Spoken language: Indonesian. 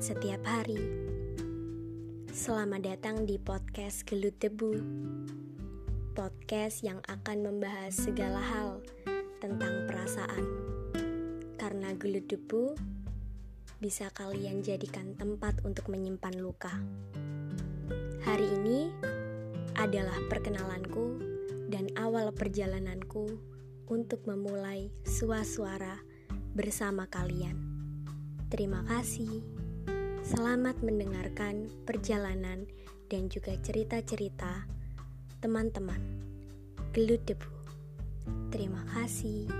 setiap hari. Selamat datang di podcast Gelut Debu. Podcast yang akan membahas segala hal tentang perasaan. Karena gelut debu bisa kalian jadikan tempat untuk menyimpan luka. Hari ini adalah perkenalanku dan awal perjalananku untuk memulai suara-suara bersama kalian. Terima kasih. Selamat mendengarkan perjalanan dan juga cerita-cerita teman-teman. Gelut debu. Terima kasih.